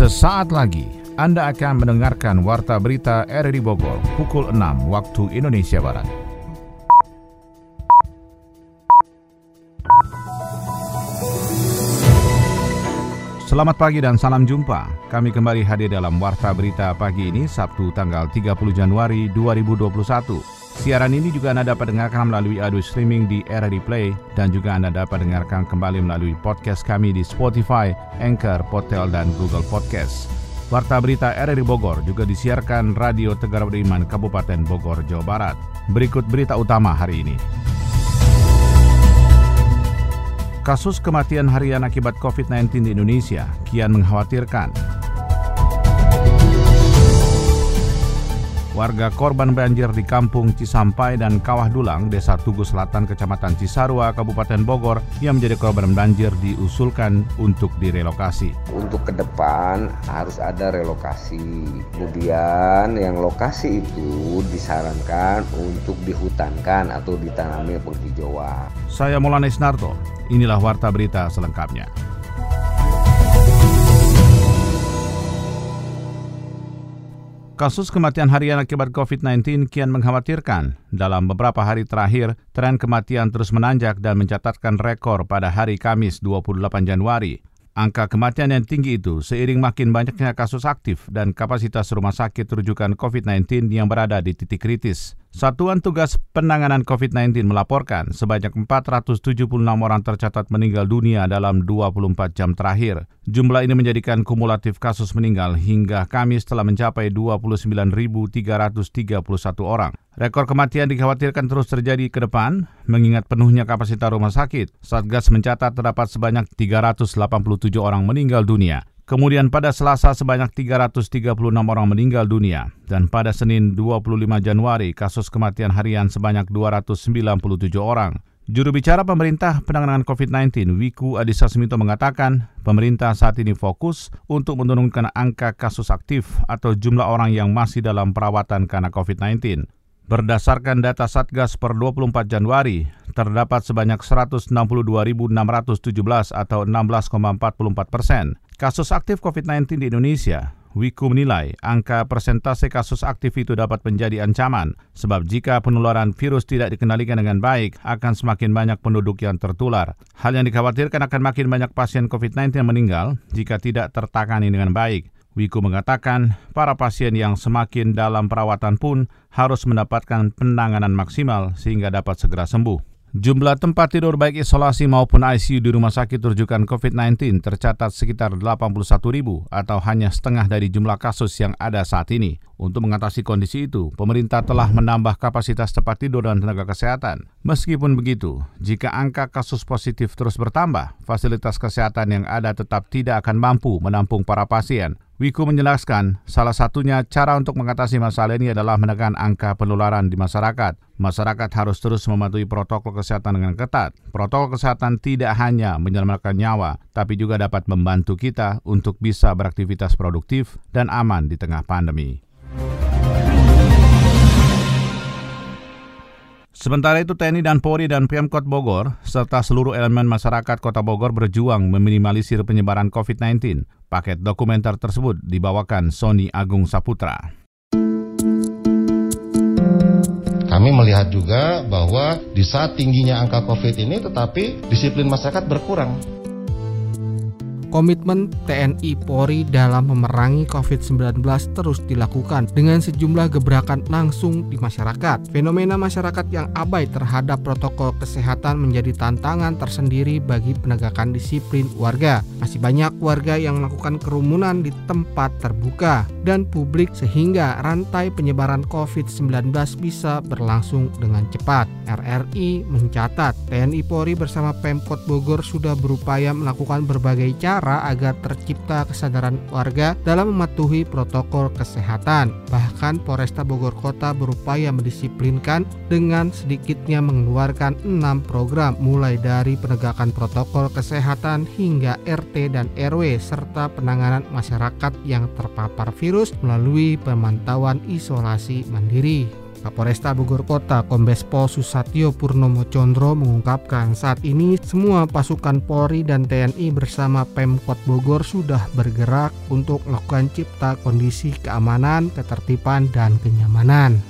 Sesaat lagi Anda akan mendengarkan Warta Berita RRI Bogor pukul 6 waktu Indonesia Barat. Selamat pagi dan salam jumpa. Kami kembali hadir dalam Warta Berita pagi ini Sabtu tanggal 30 Januari 2021. Siaran ini juga Anda dapat dengarkan melalui audio streaming di RRI Play dan juga Anda dapat dengarkan kembali melalui podcast kami di Spotify, Anchor, Potel, dan Google Podcast. Warta Berita RRI Bogor juga disiarkan Radio Tegar Beriman Kabupaten Bogor, Jawa Barat. Berikut berita utama hari ini. Kasus kematian harian akibat COVID-19 di Indonesia kian mengkhawatirkan. Warga korban banjir di Kampung Cisampai dan Kawah Dulang, Desa Tugu Selatan, Kecamatan Cisarua, Kabupaten Bogor yang menjadi korban banjir diusulkan untuk direlokasi. Untuk ke depan harus ada relokasi. Kemudian yang lokasi itu disarankan untuk dihutankan atau ditanami penghijauan. Saya Maulana Isnarto, inilah Warta Berita selengkapnya. Kasus kematian harian akibat COVID-19 kian mengkhawatirkan. Dalam beberapa hari terakhir, tren kematian terus menanjak dan mencatatkan rekor pada hari Kamis 28 Januari. Angka kematian yang tinggi itu seiring makin banyaknya kasus aktif dan kapasitas rumah sakit rujukan COVID-19 yang berada di titik kritis. Satuan Tugas Penanganan COVID-19 melaporkan sebanyak 476 orang tercatat meninggal dunia dalam 24 jam terakhir. Jumlah ini menjadikan kumulatif kasus meninggal hingga Kamis telah mencapai 29.331 orang. Rekor kematian dikhawatirkan terus terjadi ke depan, mengingat penuhnya kapasitas rumah sakit. Satgas mencatat terdapat sebanyak 387 orang meninggal dunia. Kemudian pada Selasa sebanyak 336 orang meninggal dunia dan pada Senin 25 Januari kasus kematian harian sebanyak 297 orang. Juru bicara pemerintah penanganan COVID-19 Wiku Adhisa Smito mengatakan pemerintah saat ini fokus untuk menurunkan angka kasus aktif atau jumlah orang yang masih dalam perawatan karena COVID-19. Berdasarkan data Satgas per 24 Januari, terdapat sebanyak 162.617 atau 16,44 persen Kasus aktif COVID-19 di Indonesia, Wiku menilai angka persentase kasus aktif itu dapat menjadi ancaman, sebab jika penularan virus tidak dikendalikan dengan baik, akan semakin banyak penduduk yang tertular. Hal yang dikhawatirkan akan makin banyak pasien COVID-19 yang meninggal jika tidak tertangani dengan baik. Wiku mengatakan, para pasien yang semakin dalam perawatan pun harus mendapatkan penanganan maksimal sehingga dapat segera sembuh. Jumlah tempat tidur baik isolasi maupun ICU di rumah sakit rujukan COVID-19 tercatat sekitar 81 ribu atau hanya setengah dari jumlah kasus yang ada saat ini. Untuk mengatasi kondisi itu, pemerintah telah menambah kapasitas tempat tidur dan tenaga kesehatan. Meskipun begitu, jika angka kasus positif terus bertambah, fasilitas kesehatan yang ada tetap tidak akan mampu menampung para pasien. Wiku menjelaskan, salah satunya cara untuk mengatasi masalah ini adalah menekan angka penularan di masyarakat. Masyarakat harus terus mematuhi protokol kesehatan dengan ketat. Protokol kesehatan tidak hanya menyelamatkan nyawa, tapi juga dapat membantu kita untuk bisa beraktivitas produktif dan aman di tengah pandemi. Sementara itu TNI dan Polri dan Pemkot Bogor serta seluruh elemen masyarakat Kota Bogor berjuang meminimalisir penyebaran COVID-19. Paket dokumenter tersebut dibawakan Sony Agung Saputra. Kami melihat juga bahwa di saat tingginya angka COVID ini tetapi disiplin masyarakat berkurang Komitmen TNI Polri dalam memerangi COVID-19 terus dilakukan dengan sejumlah gebrakan langsung di masyarakat. Fenomena masyarakat yang abai terhadap protokol kesehatan menjadi tantangan tersendiri bagi penegakan disiplin warga. Masih banyak warga yang melakukan kerumunan di tempat terbuka dan publik sehingga rantai penyebaran COVID-19 bisa berlangsung dengan cepat. RRI mencatat TNI Polri bersama Pemkot Bogor sudah berupaya melakukan berbagai cara cara agar tercipta kesadaran warga dalam mematuhi protokol kesehatan. Bahkan Polresta Bogor Kota berupaya mendisiplinkan dengan sedikitnya mengeluarkan enam program mulai dari penegakan protokol kesehatan hingga RT dan RW serta penanganan masyarakat yang terpapar virus melalui pemantauan isolasi mandiri. Kapolresta Bogor Kota Kombes Pol Susatyo Purnomo Condro mengungkapkan saat ini semua pasukan Polri dan TNI bersama Pemkot Bogor sudah bergerak untuk melakukan cipta kondisi keamanan, ketertiban, dan kenyamanan.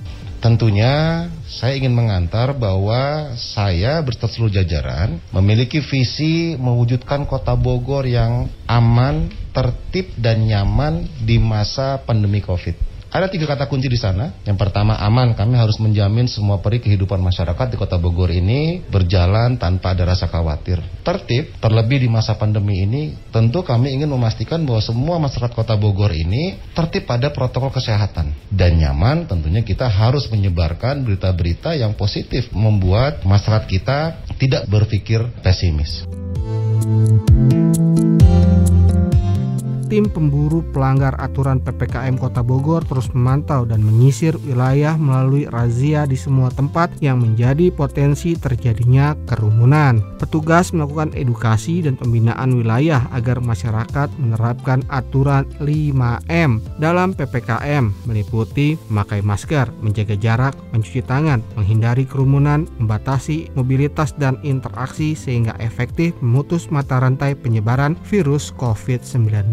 Tentunya saya ingin mengantar bahwa saya berserta seluruh jajaran memiliki visi mewujudkan kota Bogor yang aman, tertib, dan nyaman di masa pandemi COVID. Ada tiga kata kunci di sana. Yang pertama aman. Kami harus menjamin semua peri kehidupan masyarakat di Kota Bogor ini berjalan tanpa ada rasa khawatir. Tertib, terlebih di masa pandemi ini, tentu kami ingin memastikan bahwa semua masyarakat Kota Bogor ini tertib pada protokol kesehatan dan nyaman. Tentunya kita harus menyebarkan berita-berita yang positif membuat masyarakat kita tidak berpikir pesimis tim pemburu pelanggar aturan PPKM Kota Bogor terus memantau dan menyisir wilayah melalui razia di semua tempat yang menjadi potensi terjadinya kerumunan. Petugas melakukan edukasi dan pembinaan wilayah agar masyarakat menerapkan aturan 5M dalam PPKM meliputi memakai masker, menjaga jarak, mencuci tangan, menghindari kerumunan, membatasi mobilitas dan interaksi sehingga efektif memutus mata rantai penyebaran virus COVID-19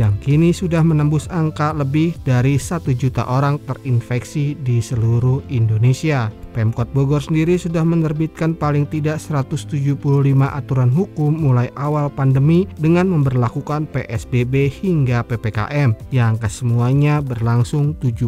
yang kini sudah menembus angka lebih dari satu juta orang terinfeksi di seluruh Indonesia. Pemkot Bogor sendiri sudah menerbitkan paling tidak 175 aturan hukum mulai awal pandemi dengan memperlakukan PSBB hingga PPKM yang kesemuanya berlangsung 17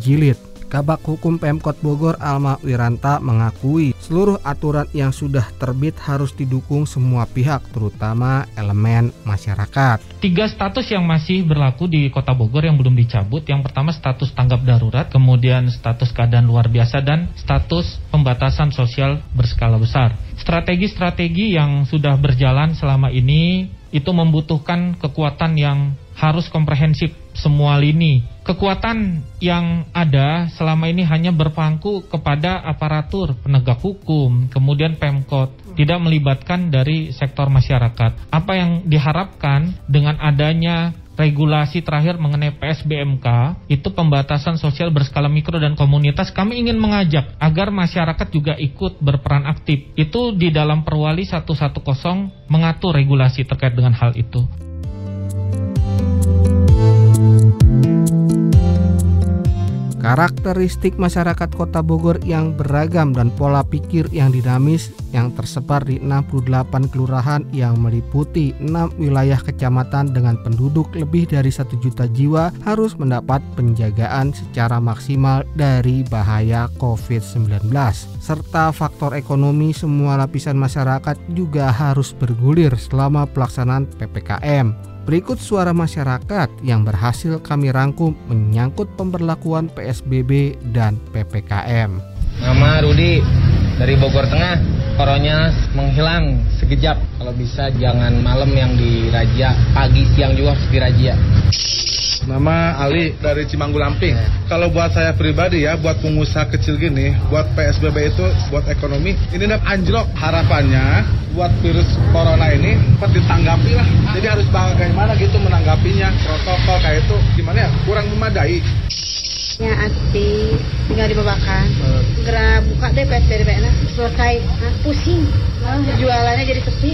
jilid. Kabak Hukum Pemkot Bogor Alma Wiranta mengakui seluruh aturan yang sudah terbit harus didukung semua pihak terutama elemen masyarakat. Tiga status yang masih berlaku di Kota Bogor yang belum dicabut. Yang pertama status tanggap darurat, kemudian status keadaan luar biasa dan status pembatasan sosial berskala besar. Strategi-strategi yang sudah berjalan selama ini itu membutuhkan kekuatan yang harus komprehensif semua lini. Kekuatan yang ada selama ini hanya berpangku kepada aparatur penegak hukum, kemudian Pemkot, tidak melibatkan dari sektor masyarakat. Apa yang diharapkan dengan adanya regulasi terakhir mengenai PSBMK itu pembatasan sosial berskala mikro dan komunitas kami ingin mengajak agar masyarakat juga ikut berperan aktif itu di dalam perwali 110 mengatur regulasi terkait dengan hal itu Karakteristik masyarakat kota Bogor yang beragam dan pola pikir yang dinamis yang tersebar di 68 kelurahan yang meliputi 6 wilayah kecamatan dengan penduduk lebih dari 1 juta jiwa harus mendapat penjagaan secara maksimal dari bahaya COVID-19. Serta faktor ekonomi semua lapisan masyarakat juga harus bergulir selama pelaksanaan PPKM. Berikut suara masyarakat yang berhasil kami rangkum menyangkut pemberlakuan PSBB dan PPKM. Nama Rudi dari Bogor Tengah. Koronya menghilang sekejap. Kalau bisa jangan malam yang diraja, pagi siang juga harus dirajia. Nama Ali dari Cimanggu Lamping. Kalau buat saya pribadi ya, buat pengusaha kecil gini, buat PSBB itu, buat ekonomi, ini udah anjlok. Harapannya buat virus corona ini cepat ditanggapi lah. Jadi harus bagaimana gitu menanggapinya. Protokol kayak itu gimana ya? Kurang memadai. Ya Ati, tinggal dibabakan. Segera buka deh PSBB nah. Selesai, nah, pusing. Jualannya jadi sepi.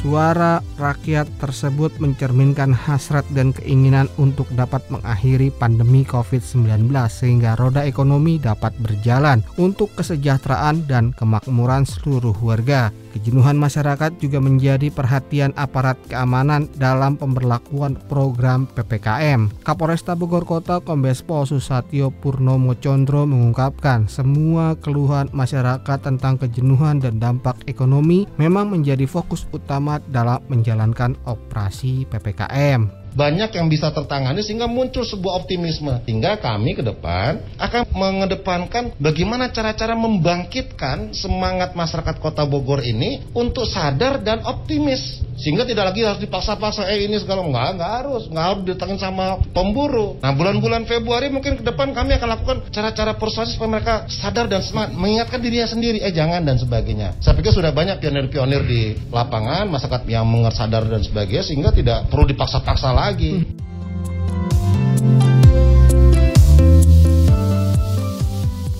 Suara rakyat tersebut mencerminkan hasrat dan keinginan untuk dapat mengakhiri pandemi COVID-19 sehingga roda ekonomi dapat berjalan untuk kesejahteraan dan kemakmuran seluruh warga. Kejenuhan masyarakat juga menjadi perhatian aparat keamanan dalam pemberlakuan program PPKM. Kapolresta Bogor Kota Kombes Pol Susatyo Purnomo Condro mengungkapkan semua keluhan masyarakat tentang kejenuhan dan dampak ekonomi memang menjadi fokus utama dalam menjalankan operasi PPKM banyak yang bisa tertangani sehingga muncul sebuah optimisme. Hingga kami ke depan akan mengedepankan bagaimana cara-cara membangkitkan semangat masyarakat kota Bogor ini untuk sadar dan optimis. Sehingga tidak lagi harus dipaksa-paksa, eh ini segala enggak, enggak harus, enggak harus ditangin sama pemburu. Nah bulan-bulan Februari mungkin ke depan kami akan lakukan cara-cara persuasi supaya mereka sadar dan semangat, mengingatkan dirinya sendiri, eh jangan dan sebagainya. Saya pikir sudah banyak pionir-pionir di lapangan, masyarakat yang mengerti sadar dan sebagainya, sehingga tidak perlu dipaksa-paksa lagi. Hmm.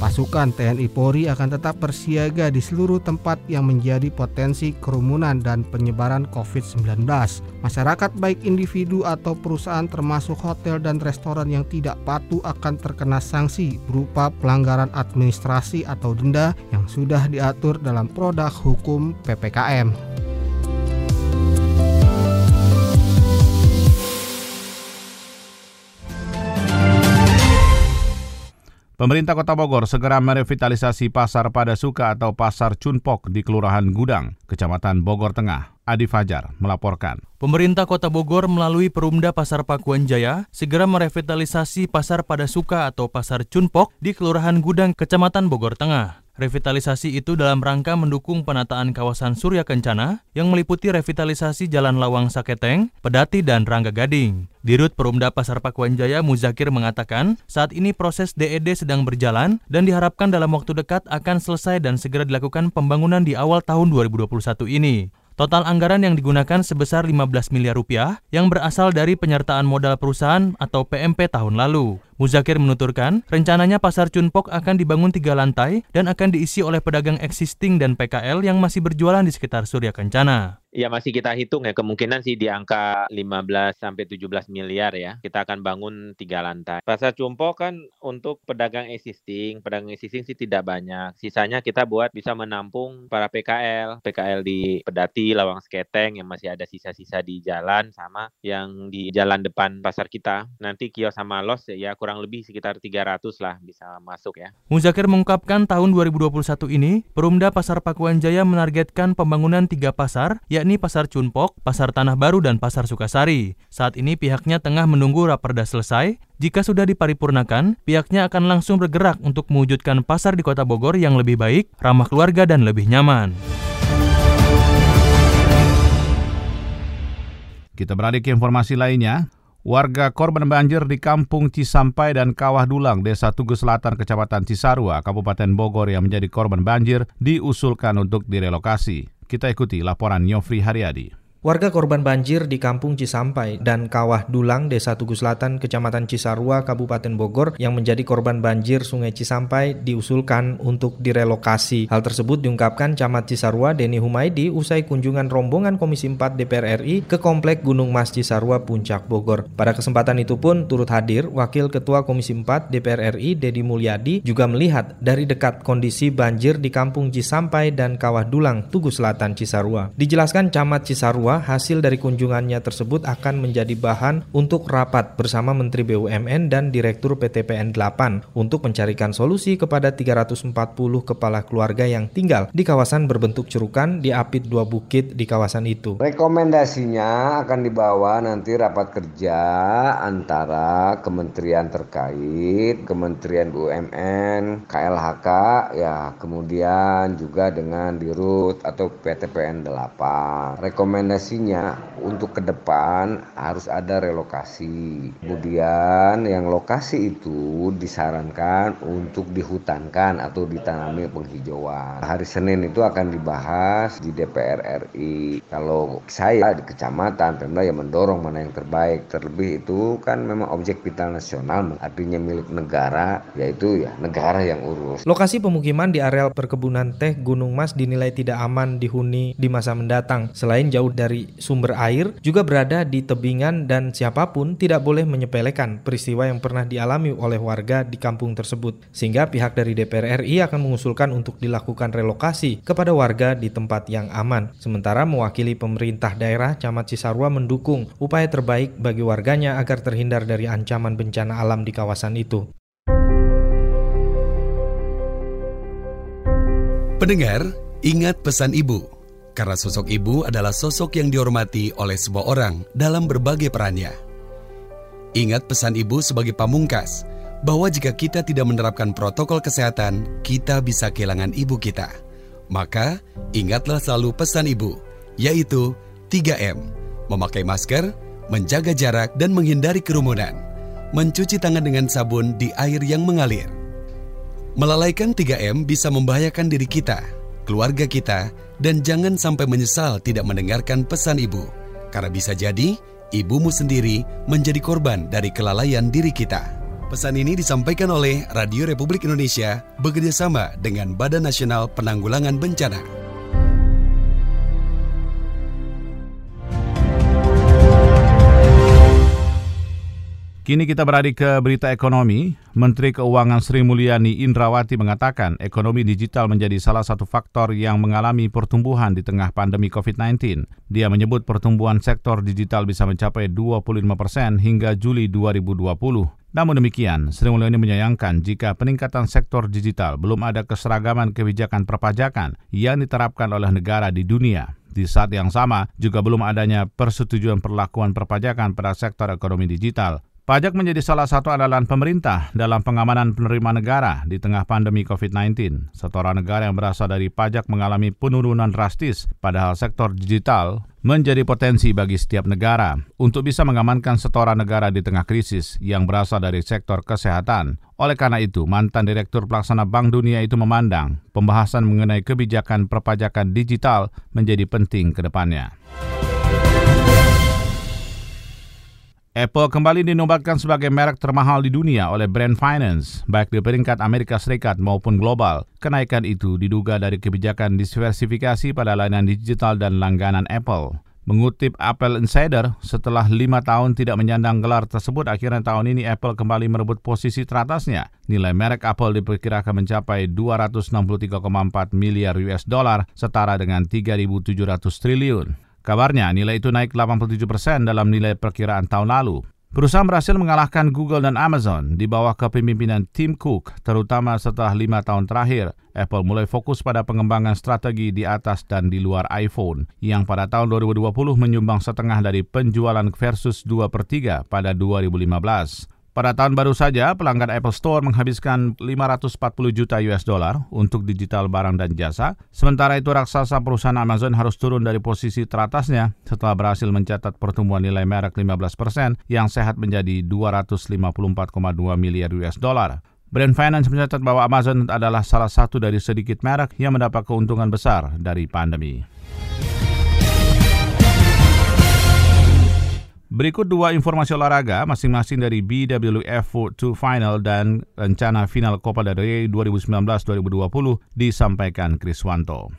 Pasukan TNI Polri akan tetap bersiaga di seluruh tempat yang menjadi potensi kerumunan dan penyebaran COVID-19. Masyarakat baik individu atau perusahaan termasuk hotel dan restoran yang tidak patuh akan terkena sanksi berupa pelanggaran administrasi atau denda yang sudah diatur dalam produk hukum PPKM. Pemerintah Kota Bogor segera merevitalisasi Pasar Pada Suka atau Pasar Cunpok di Kelurahan Gudang, Kecamatan Bogor Tengah. Adi Fajar melaporkan. Pemerintah Kota Bogor melalui Perumda Pasar Pakuan Jaya segera merevitalisasi Pasar Pada Suka atau Pasar Cunpok di Kelurahan Gudang, Kecamatan Bogor Tengah. Revitalisasi itu dalam rangka mendukung penataan kawasan Surya Kencana yang meliputi revitalisasi Jalan Lawang Saketeng, Pedati, dan Rangga Gading. Dirut Perumda Pasar Pakuan Jaya Muzakir mengatakan saat ini proses DED sedang berjalan dan diharapkan dalam waktu dekat akan selesai dan segera dilakukan pembangunan di awal tahun 2021 ini. Total anggaran yang digunakan sebesar 15 miliar rupiah yang berasal dari penyertaan modal perusahaan atau PMP tahun lalu. Muzakir menuturkan, rencananya pasar Cunpok akan dibangun tiga lantai dan akan diisi oleh pedagang existing dan PKL yang masih berjualan di sekitar Surya Kencana. Ya masih kita hitung ya kemungkinan sih di angka 15 sampai 17 miliar ya. Kita akan bangun tiga lantai. Pasar Cumpo kan untuk pedagang existing, pedagang existing sih tidak banyak. Sisanya kita buat bisa menampung para PKL, PKL di Pedati, Lawang Sketeng yang masih ada sisa-sisa di jalan sama yang di jalan depan pasar kita. Nanti kios sama los ya kurang kurang lebih sekitar 300 lah bisa masuk ya. Muzakir mengungkapkan tahun 2021 ini, Perumda Pasar Pakuan Jaya menargetkan pembangunan tiga pasar, yakni Pasar Cunpok, Pasar Tanah Baru, dan Pasar Sukasari. Saat ini pihaknya tengah menunggu raperda selesai. Jika sudah diparipurnakan, pihaknya akan langsung bergerak untuk mewujudkan pasar di kota Bogor yang lebih baik, ramah keluarga, dan lebih nyaman. Kita beralih ke informasi lainnya. Warga korban banjir di Kampung Cisampai dan Kawah Dulang, Desa Tugu Selatan, Kecamatan Cisarua, Kabupaten Bogor yang menjadi korban banjir diusulkan untuk direlokasi. Kita ikuti laporan Nyofri Haryadi. Warga korban banjir di Kampung Cisampai dan Kawah Dulang, Desa Tugu Selatan, Kecamatan Cisarua, Kabupaten Bogor yang menjadi korban banjir Sungai Cisampai diusulkan untuk direlokasi. Hal tersebut diungkapkan Camat Cisarua Deni Humaydi usai kunjungan rombongan Komisi 4 DPR RI ke Komplek Gunung Mas Cisarua, Puncak Bogor. Pada kesempatan itu pun turut hadir Wakil Ketua Komisi 4 DPR RI Dedi Mulyadi juga melihat dari dekat kondisi banjir di Kampung Cisampai dan Kawah Dulang, Tugu Selatan, Cisarua. Dijelaskan Camat Cisarua bahwa hasil dari kunjungannya tersebut akan menjadi bahan untuk rapat bersama Menteri BUMN dan Direktur PTPN 8 untuk mencarikan solusi kepada 340 kepala keluarga yang tinggal di kawasan berbentuk cerukan di Apit Dua Bukit di kawasan itu. Rekomendasinya akan dibawa nanti rapat kerja antara kementerian terkait, Kementerian BUMN, KLHK, ya kemudian juga dengan Dirut atau PTPN 8. Rekomendasi rekomendasinya untuk ke depan harus ada relokasi. Kemudian yang lokasi itu disarankan untuk dihutankan atau ditanami penghijauan. Hari Senin itu akan dibahas di DPR RI. Kalau saya di kecamatan, Pemda yang mendorong mana yang terbaik. Terlebih itu kan memang objek vital nasional, artinya milik negara, yaitu ya negara yang urus. Lokasi pemukiman di areal perkebunan teh Gunung Mas dinilai tidak aman dihuni di masa mendatang. Selain jauh dari dari sumber air juga berada di tebingan dan siapa pun tidak boleh menyepelekan peristiwa yang pernah dialami oleh warga di kampung tersebut. Sehingga pihak dari DPR RI akan mengusulkan untuk dilakukan relokasi kepada warga di tempat yang aman. Sementara mewakili pemerintah daerah Camat Cisarua mendukung upaya terbaik bagi warganya agar terhindar dari ancaman bencana alam di kawasan itu. Pendengar, ingat pesan ibu karena sosok ibu adalah sosok yang dihormati oleh sebuah orang dalam berbagai perannya. Ingat pesan ibu sebagai pamungkas, bahwa jika kita tidak menerapkan protokol kesehatan, kita bisa kehilangan ibu kita. Maka, ingatlah selalu pesan ibu, yaitu 3M, memakai masker, menjaga jarak dan menghindari kerumunan, mencuci tangan dengan sabun di air yang mengalir. Melalaikan 3M bisa membahayakan diri kita, keluarga kita, dan jangan sampai menyesal tidak mendengarkan pesan ibu, karena bisa jadi ibumu sendiri menjadi korban dari kelalaian diri kita. Pesan ini disampaikan oleh Radio Republik Indonesia bekerjasama dengan Badan Nasional Penanggulangan Bencana. Kini kita beralih ke berita ekonomi. Menteri Keuangan Sri Mulyani Indrawati mengatakan ekonomi digital menjadi salah satu faktor yang mengalami pertumbuhan di tengah pandemi COVID-19. Dia menyebut pertumbuhan sektor digital bisa mencapai 25 persen hingga Juli 2020. Namun demikian, Sri Mulyani menyayangkan jika peningkatan sektor digital belum ada keseragaman kebijakan perpajakan yang diterapkan oleh negara di dunia. Di saat yang sama, juga belum adanya persetujuan perlakuan perpajakan pada sektor ekonomi digital. Pajak menjadi salah satu andalan pemerintah dalam pengamanan penerimaan negara di tengah pandemi COVID-19. Setoran negara yang berasal dari pajak mengalami penurunan drastis, padahal sektor digital menjadi potensi bagi setiap negara untuk bisa mengamankan setoran negara di tengah krisis yang berasal dari sektor kesehatan. Oleh karena itu, mantan Direktur Pelaksana Bank Dunia itu memandang pembahasan mengenai kebijakan perpajakan digital menjadi penting ke depannya. Apple kembali dinobatkan sebagai merek termahal di dunia oleh Brand Finance, baik di peringkat Amerika Serikat maupun global. Kenaikan itu diduga dari kebijakan diversifikasi pada layanan digital dan langganan Apple. Mengutip Apple Insider, setelah lima tahun tidak menyandang gelar tersebut, akhirnya tahun ini Apple kembali merebut posisi teratasnya. Nilai merek Apple diperkirakan mencapai 263,4 miliar US dollar, setara dengan 3.700 triliun. Kabarnya nilai itu naik 87 persen dalam nilai perkiraan tahun lalu. Perusahaan berhasil mengalahkan Google dan Amazon di bawah kepemimpinan Tim Cook, terutama setelah lima tahun terakhir. Apple mulai fokus pada pengembangan strategi di atas dan di luar iPhone, yang pada tahun 2020 menyumbang setengah dari penjualan versus 2 per 3 pada 2015. Pada tahun baru saja, pelanggan Apple Store menghabiskan 540 juta US dollar untuk digital barang dan jasa. Sementara itu, raksasa perusahaan Amazon harus turun dari posisi teratasnya setelah berhasil mencatat pertumbuhan nilai merek 15 persen yang sehat menjadi 254,2 miliar US dollar. Brand Finance mencatat bahwa Amazon adalah salah satu dari sedikit merek yang mendapat keuntungan besar dari pandemi. Berikut dua informasi olahraga masing-masing dari BWF Foot 2 Final dan rencana final Copa del Rey 2019-2020 disampaikan Kriswanto.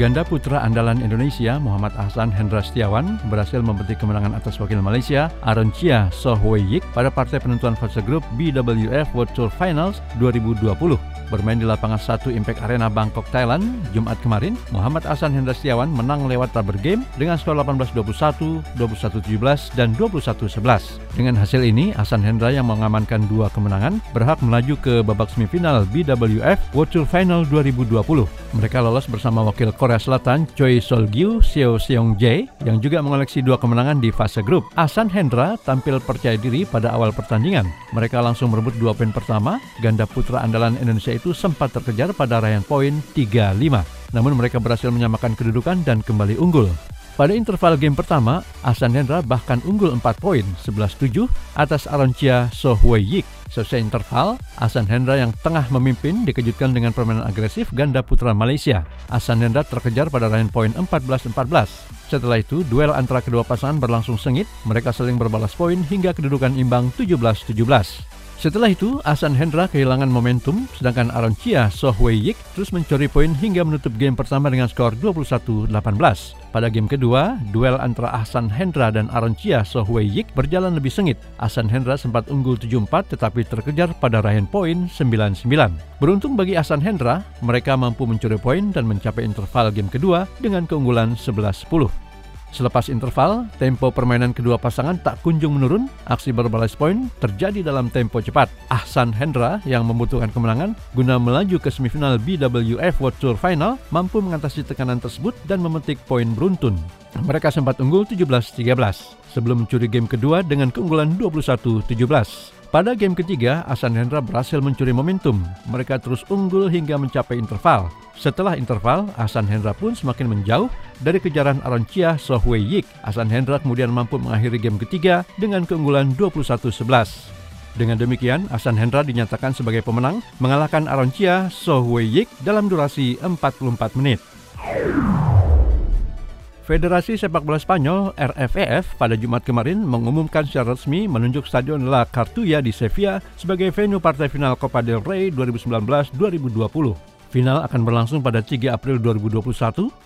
Ganda putra andalan Indonesia Muhammad Ahsan Hendra Setiawan berhasil memetik kemenangan atas wakil Malaysia Aaron Chia Soh Wei Yik pada partai penentuan fase grup BWF World Tour Finals 2020. Bermain di lapangan 1 Impact Arena Bangkok, Thailand, Jumat kemarin, Muhammad Ahsan Hendra Setiawan menang lewat rubber game dengan skor 18-21, 21-17, dan 21-11. Dengan hasil ini, Ahsan Hendra yang mengamankan dua kemenangan berhak melaju ke babak semifinal BWF World Tour Final 2020. Mereka lolos bersama wakil Korea Selatan Choi Sol-gyu Seo Seong-jae yang juga mengoleksi dua kemenangan di fase grup. Ahsan Hendra tampil percaya diri pada awal pertandingan. Mereka langsung merebut dua poin pertama, ganda putra andalan Indonesia itu sempat terkejar pada raihan poin 3-5. Namun mereka berhasil menyamakan kedudukan dan kembali unggul. Pada interval game pertama, Ahsan Hendra bahkan unggul 4 poin, 11-7 atas Aroncia So Hui Yik. Selesai interval, Ahsan Hendra yang tengah memimpin dikejutkan dengan permainan agresif ganda putra Malaysia. Ahsan Hendra terkejar pada raihan poin 14-14. Setelah itu, duel antara kedua pasangan berlangsung sengit, mereka saling berbalas poin hingga kedudukan imbang 17-17. Setelah itu, Ahsan Hendra kehilangan momentum, sedangkan Aaron Chia Soh Yik terus mencuri poin hingga menutup game pertama dengan skor 21-18. Pada game kedua, duel antara Ahsan Hendra dan Aaron Chia Soh Yik berjalan lebih sengit. Ahsan Hendra sempat unggul 7-4 tetapi terkejar pada raihan poin 9-9. Beruntung bagi Ahsan Hendra, mereka mampu mencuri poin dan mencapai interval game kedua dengan keunggulan 11-10. Selepas interval, tempo permainan kedua pasangan tak kunjung menurun. Aksi berbalas poin terjadi dalam tempo cepat. Ahsan Hendra yang membutuhkan kemenangan guna melaju ke semifinal BWF World Tour Final mampu mengatasi tekanan tersebut dan memetik poin beruntun. Mereka sempat unggul 17-13 sebelum mencuri game kedua dengan keunggulan 21-17. Pada game ketiga, Asan Hendra berhasil mencuri momentum. Mereka terus unggul hingga mencapai interval. Setelah interval, Asan Hendra pun semakin menjauh dari kejaran Aroncia Sohwei Yik. Asan Hendra kemudian mampu mengakhiri game ketiga dengan keunggulan 21-11. Dengan demikian, Asan Hendra dinyatakan sebagai pemenang mengalahkan Aroncia Sohwei Yik dalam durasi 44 menit. Federasi Sepak Bola Spanyol RFEF pada Jumat kemarin mengumumkan secara resmi menunjuk Stadion La Cartuya di Sevilla sebagai venue partai final Copa del Rey 2019-2020. Final akan berlangsung pada 3 April 2021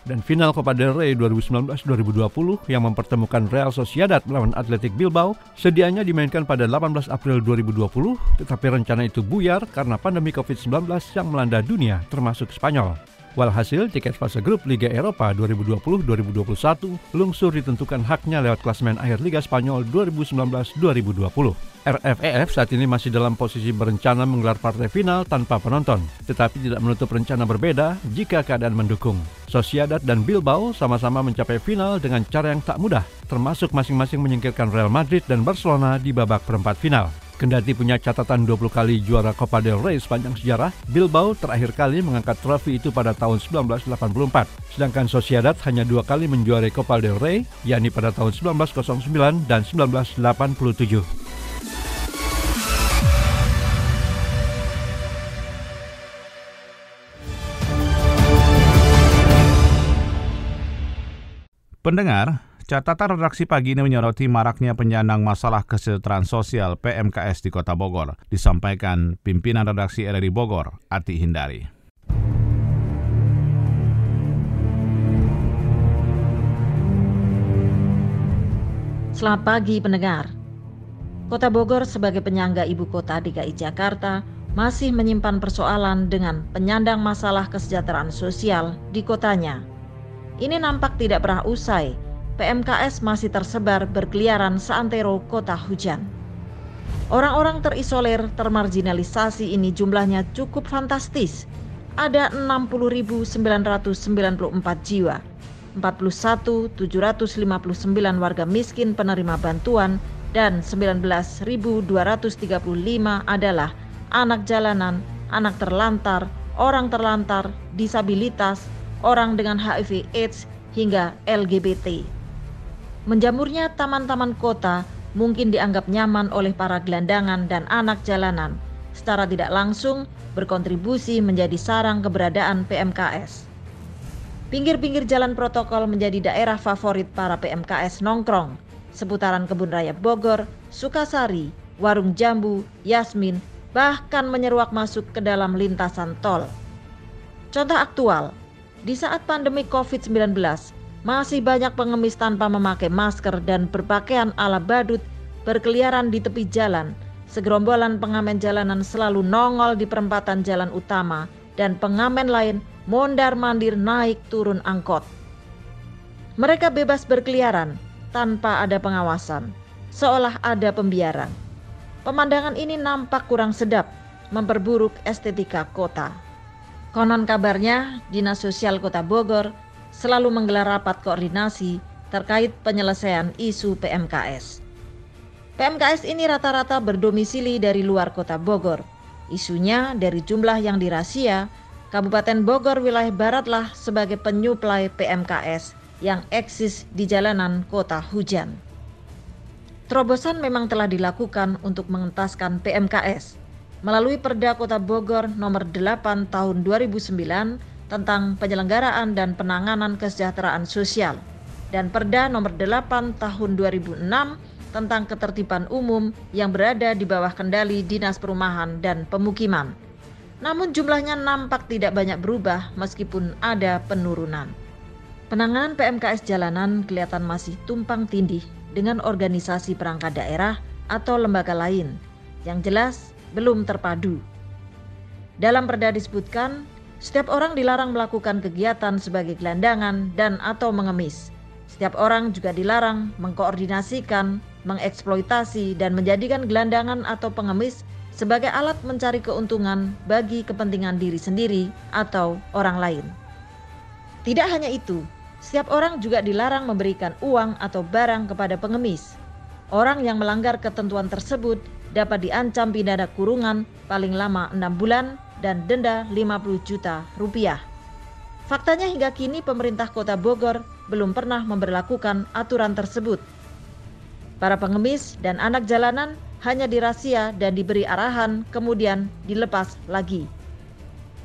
dan final Copa del Rey 2019-2020 yang mempertemukan Real Sociedad melawan Athletic Bilbao sedianya dimainkan pada 18 April 2020 tetapi rencana itu buyar karena pandemi COVID-19 yang melanda dunia termasuk Spanyol. Walhasil, tiket fase grup Liga Eropa 2020-2021 lungsur ditentukan haknya lewat klasemen akhir Liga Spanyol 2019-2020. RFEF saat ini masih dalam posisi berencana menggelar partai final tanpa penonton, tetapi tidak menutup rencana berbeda jika keadaan mendukung. Sociedad dan Bilbao sama-sama mencapai final dengan cara yang tak mudah, termasuk masing-masing menyingkirkan Real Madrid dan Barcelona di babak perempat final. Kendati punya catatan 20 kali juara Copa del Rey sepanjang sejarah, Bilbao terakhir kali mengangkat trofi itu pada tahun 1984. Sedangkan Sociedad hanya dua kali menjuarai Copa del Rey, yakni pada tahun 1909 dan 1987. Pendengar, Catatan redaksi pagi ini menyoroti maraknya penyandang masalah kesejahteraan sosial PMKS di Kota Bogor, disampaikan pimpinan redaksi RRI Bogor, Ati Hindari. Selamat pagi pendengar. Kota Bogor sebagai penyangga ibu kota DKI Jakarta masih menyimpan persoalan dengan penyandang masalah kesejahteraan sosial di kotanya. Ini nampak tidak pernah usai PMKS masih tersebar berkeliaran seantero kota hujan. Orang-orang terisolir termarginalisasi ini jumlahnya cukup fantastis. Ada 60.994 jiwa, 41.759 warga miskin penerima bantuan, dan 19.235 adalah anak jalanan, anak terlantar, orang terlantar, disabilitas, orang dengan HIV AIDS, hingga LGBT. Menjamurnya taman-taman kota mungkin dianggap nyaman oleh para gelandangan dan anak jalanan, secara tidak langsung berkontribusi menjadi sarang keberadaan PMKS. Pinggir-pinggir jalan protokol menjadi daerah favorit para PMKS nongkrong, seputaran Kebun Raya Bogor, Sukasari, Warung Jambu, Yasmin, bahkan menyeruak masuk ke dalam lintasan tol. Contoh aktual, di saat pandemi COVID-19, masih banyak pengemis tanpa memakai masker dan berpakaian ala badut berkeliaran di tepi jalan. Segerombolan pengamen jalanan selalu nongol di perempatan jalan utama dan pengamen lain mondar-mandir naik turun angkot. Mereka bebas berkeliaran tanpa ada pengawasan, seolah ada pembiaran. Pemandangan ini nampak kurang sedap, memperburuk estetika kota. Konon kabarnya, Dinas Sosial Kota Bogor selalu menggelar rapat koordinasi terkait penyelesaian isu PMKS. PMKS ini rata-rata berdomisili dari luar kota Bogor. Isunya dari jumlah yang dirasia, Kabupaten Bogor wilayah baratlah sebagai penyuplai PMKS yang eksis di jalanan kota hujan. Terobosan memang telah dilakukan untuk mengentaskan PMKS melalui Perda Kota Bogor nomor 8 tahun 2009 tentang penyelenggaraan dan penanganan kesejahteraan sosial dan Perda nomor 8 tahun 2006 tentang ketertiban umum yang berada di bawah kendali Dinas Perumahan dan Pemukiman. Namun jumlahnya nampak tidak banyak berubah meskipun ada penurunan. Penanganan PMKS jalanan kelihatan masih tumpang tindih dengan organisasi perangkat daerah atau lembaga lain yang jelas belum terpadu. Dalam perda disebutkan setiap orang dilarang melakukan kegiatan sebagai gelandangan dan atau mengemis. Setiap orang juga dilarang mengkoordinasikan, mengeksploitasi dan menjadikan gelandangan atau pengemis sebagai alat mencari keuntungan bagi kepentingan diri sendiri atau orang lain. Tidak hanya itu, setiap orang juga dilarang memberikan uang atau barang kepada pengemis. Orang yang melanggar ketentuan tersebut dapat diancam pidana kurungan paling lama 6 bulan dan denda 50 juta rupiah. Faktanya hingga kini pemerintah kota Bogor belum pernah memperlakukan aturan tersebut. Para pengemis dan anak jalanan hanya dirasia dan diberi arahan kemudian dilepas lagi.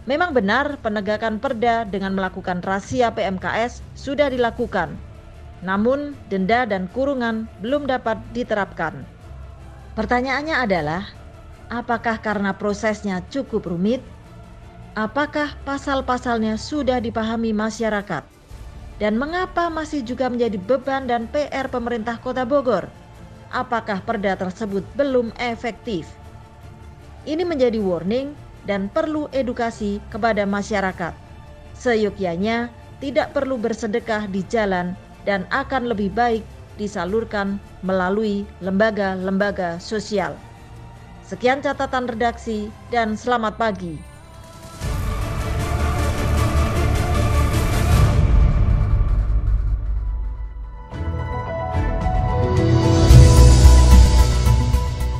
Memang benar penegakan perda dengan melakukan rahasia PMKS sudah dilakukan, namun denda dan kurungan belum dapat diterapkan. Pertanyaannya adalah, apakah karena prosesnya cukup rumit? Apakah pasal-pasalnya sudah dipahami masyarakat? Dan mengapa masih juga menjadi beban dan PR pemerintah Kota Bogor? Apakah perda tersebut belum efektif? Ini menjadi warning dan perlu edukasi kepada masyarakat. Seyogyanya tidak perlu bersedekah di jalan dan akan lebih baik disalurkan melalui lembaga-lembaga sosial. Sekian catatan redaksi dan selamat pagi.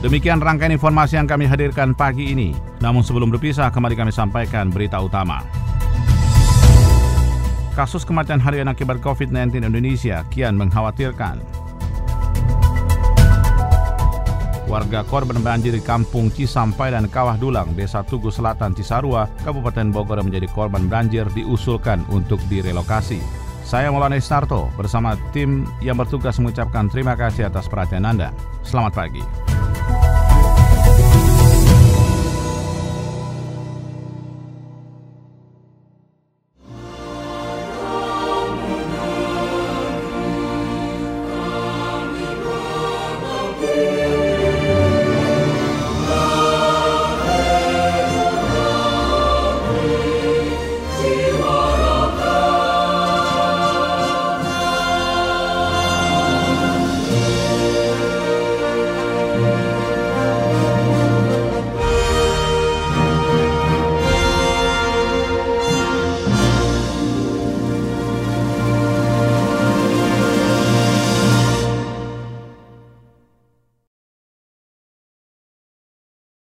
Demikian rangkaian informasi yang kami hadirkan pagi ini. Namun sebelum berpisah, kembali kami sampaikan berita utama. Kasus kematian harian akibat COVID-19 Indonesia kian mengkhawatirkan. Warga korban banjir di Kampung Cisampai dan Kawah Dulang, Desa Tugu Selatan, Cisarua, Kabupaten Bogor menjadi korban banjir diusulkan untuk direlokasi. Saya Maulana Istarto bersama tim yang bertugas mengucapkan terima kasih atas perhatian Anda. Selamat pagi.